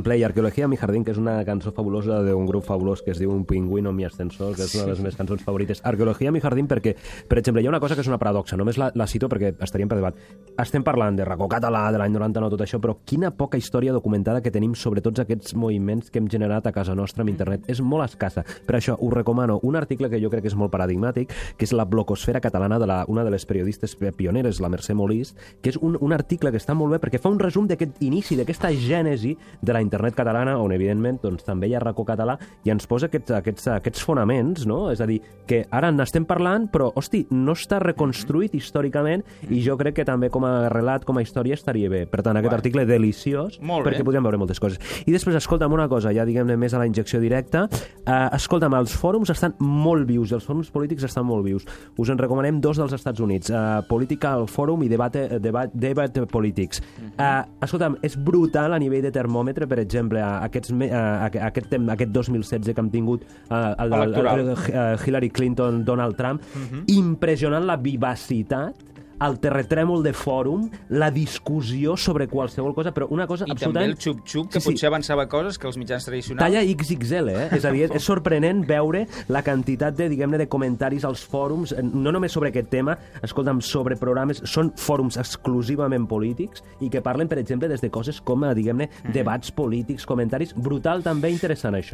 Play Arqueología mi jardín, que és una cançó fabulosa d'un grup fabulós que es diu Un pingüino en mi ascensor, que és una de les meves cançons favorites. Arqueología mi jardín perquè, per exemple, hi ha una cosa que és una paradoxa, només la, la cito perquè estaríem per debat. Estem parlant de racó català, de l'any 99, tot això, però quina poca història documentada que tenim sobre tots aquests moviments que hem generat a casa nostra amb internet. És molt escassa. Per això us recomano un article que jo crec que és molt paradigmàtic, que és la blocosfera catalana de la, una de les periodistes pioneres, la Mercè Molís, que és un, un article que està molt bé perquè fa un resum d'aquest inici, d'aquesta gènesi de la internet catalana, on evidentment doncs, també hi ha racó català, i ens posa aquests, aquests, aquests fonaments, no? És a dir, que ara n'estem parlant, però, hosti, no està reconstruït històricament, i jo crec que també com a relat, com a història, estaria bé. Per tant, aquest Guai. article deliciós, Molt bé. perquè podríem veure moltes coses. I després, escolta'm una cosa, ja diguem-ne més a la injecció directa, eh, escolta'm, els fòrums estan molt vius, els fòrums polítics estan molt vius. Us en recomanem dos dels Estats Units, eh, Political Forum i Debate, Debat, Debate Politics. eh, escolta'm, és brutal a nivell de termòmetre, per exemple, a aquests, a, a, aquest, aquest 2016 que hem tingut eh, el, el, el, el, Hillary Clinton, Donald Trump, impressionant la vivacitat el terratrèmol de fòrum, la discussió sobre qualsevol cosa, però una cosa I també absolutament... el xup-xup, que Sí, sí. potser avançava coses que els mitjans tradicionals... Talla XXL, eh? És a dir, és sorprenent veure la quantitat de, diguem-ne, de comentaris als fòrums, no només sobre aquest tema, escolta'm, sobre programes, són fòrums exclusivament polítics i que parlen, per exemple, des de coses com, diguem-ne, debats polítics, comentaris, brutal també interessant això.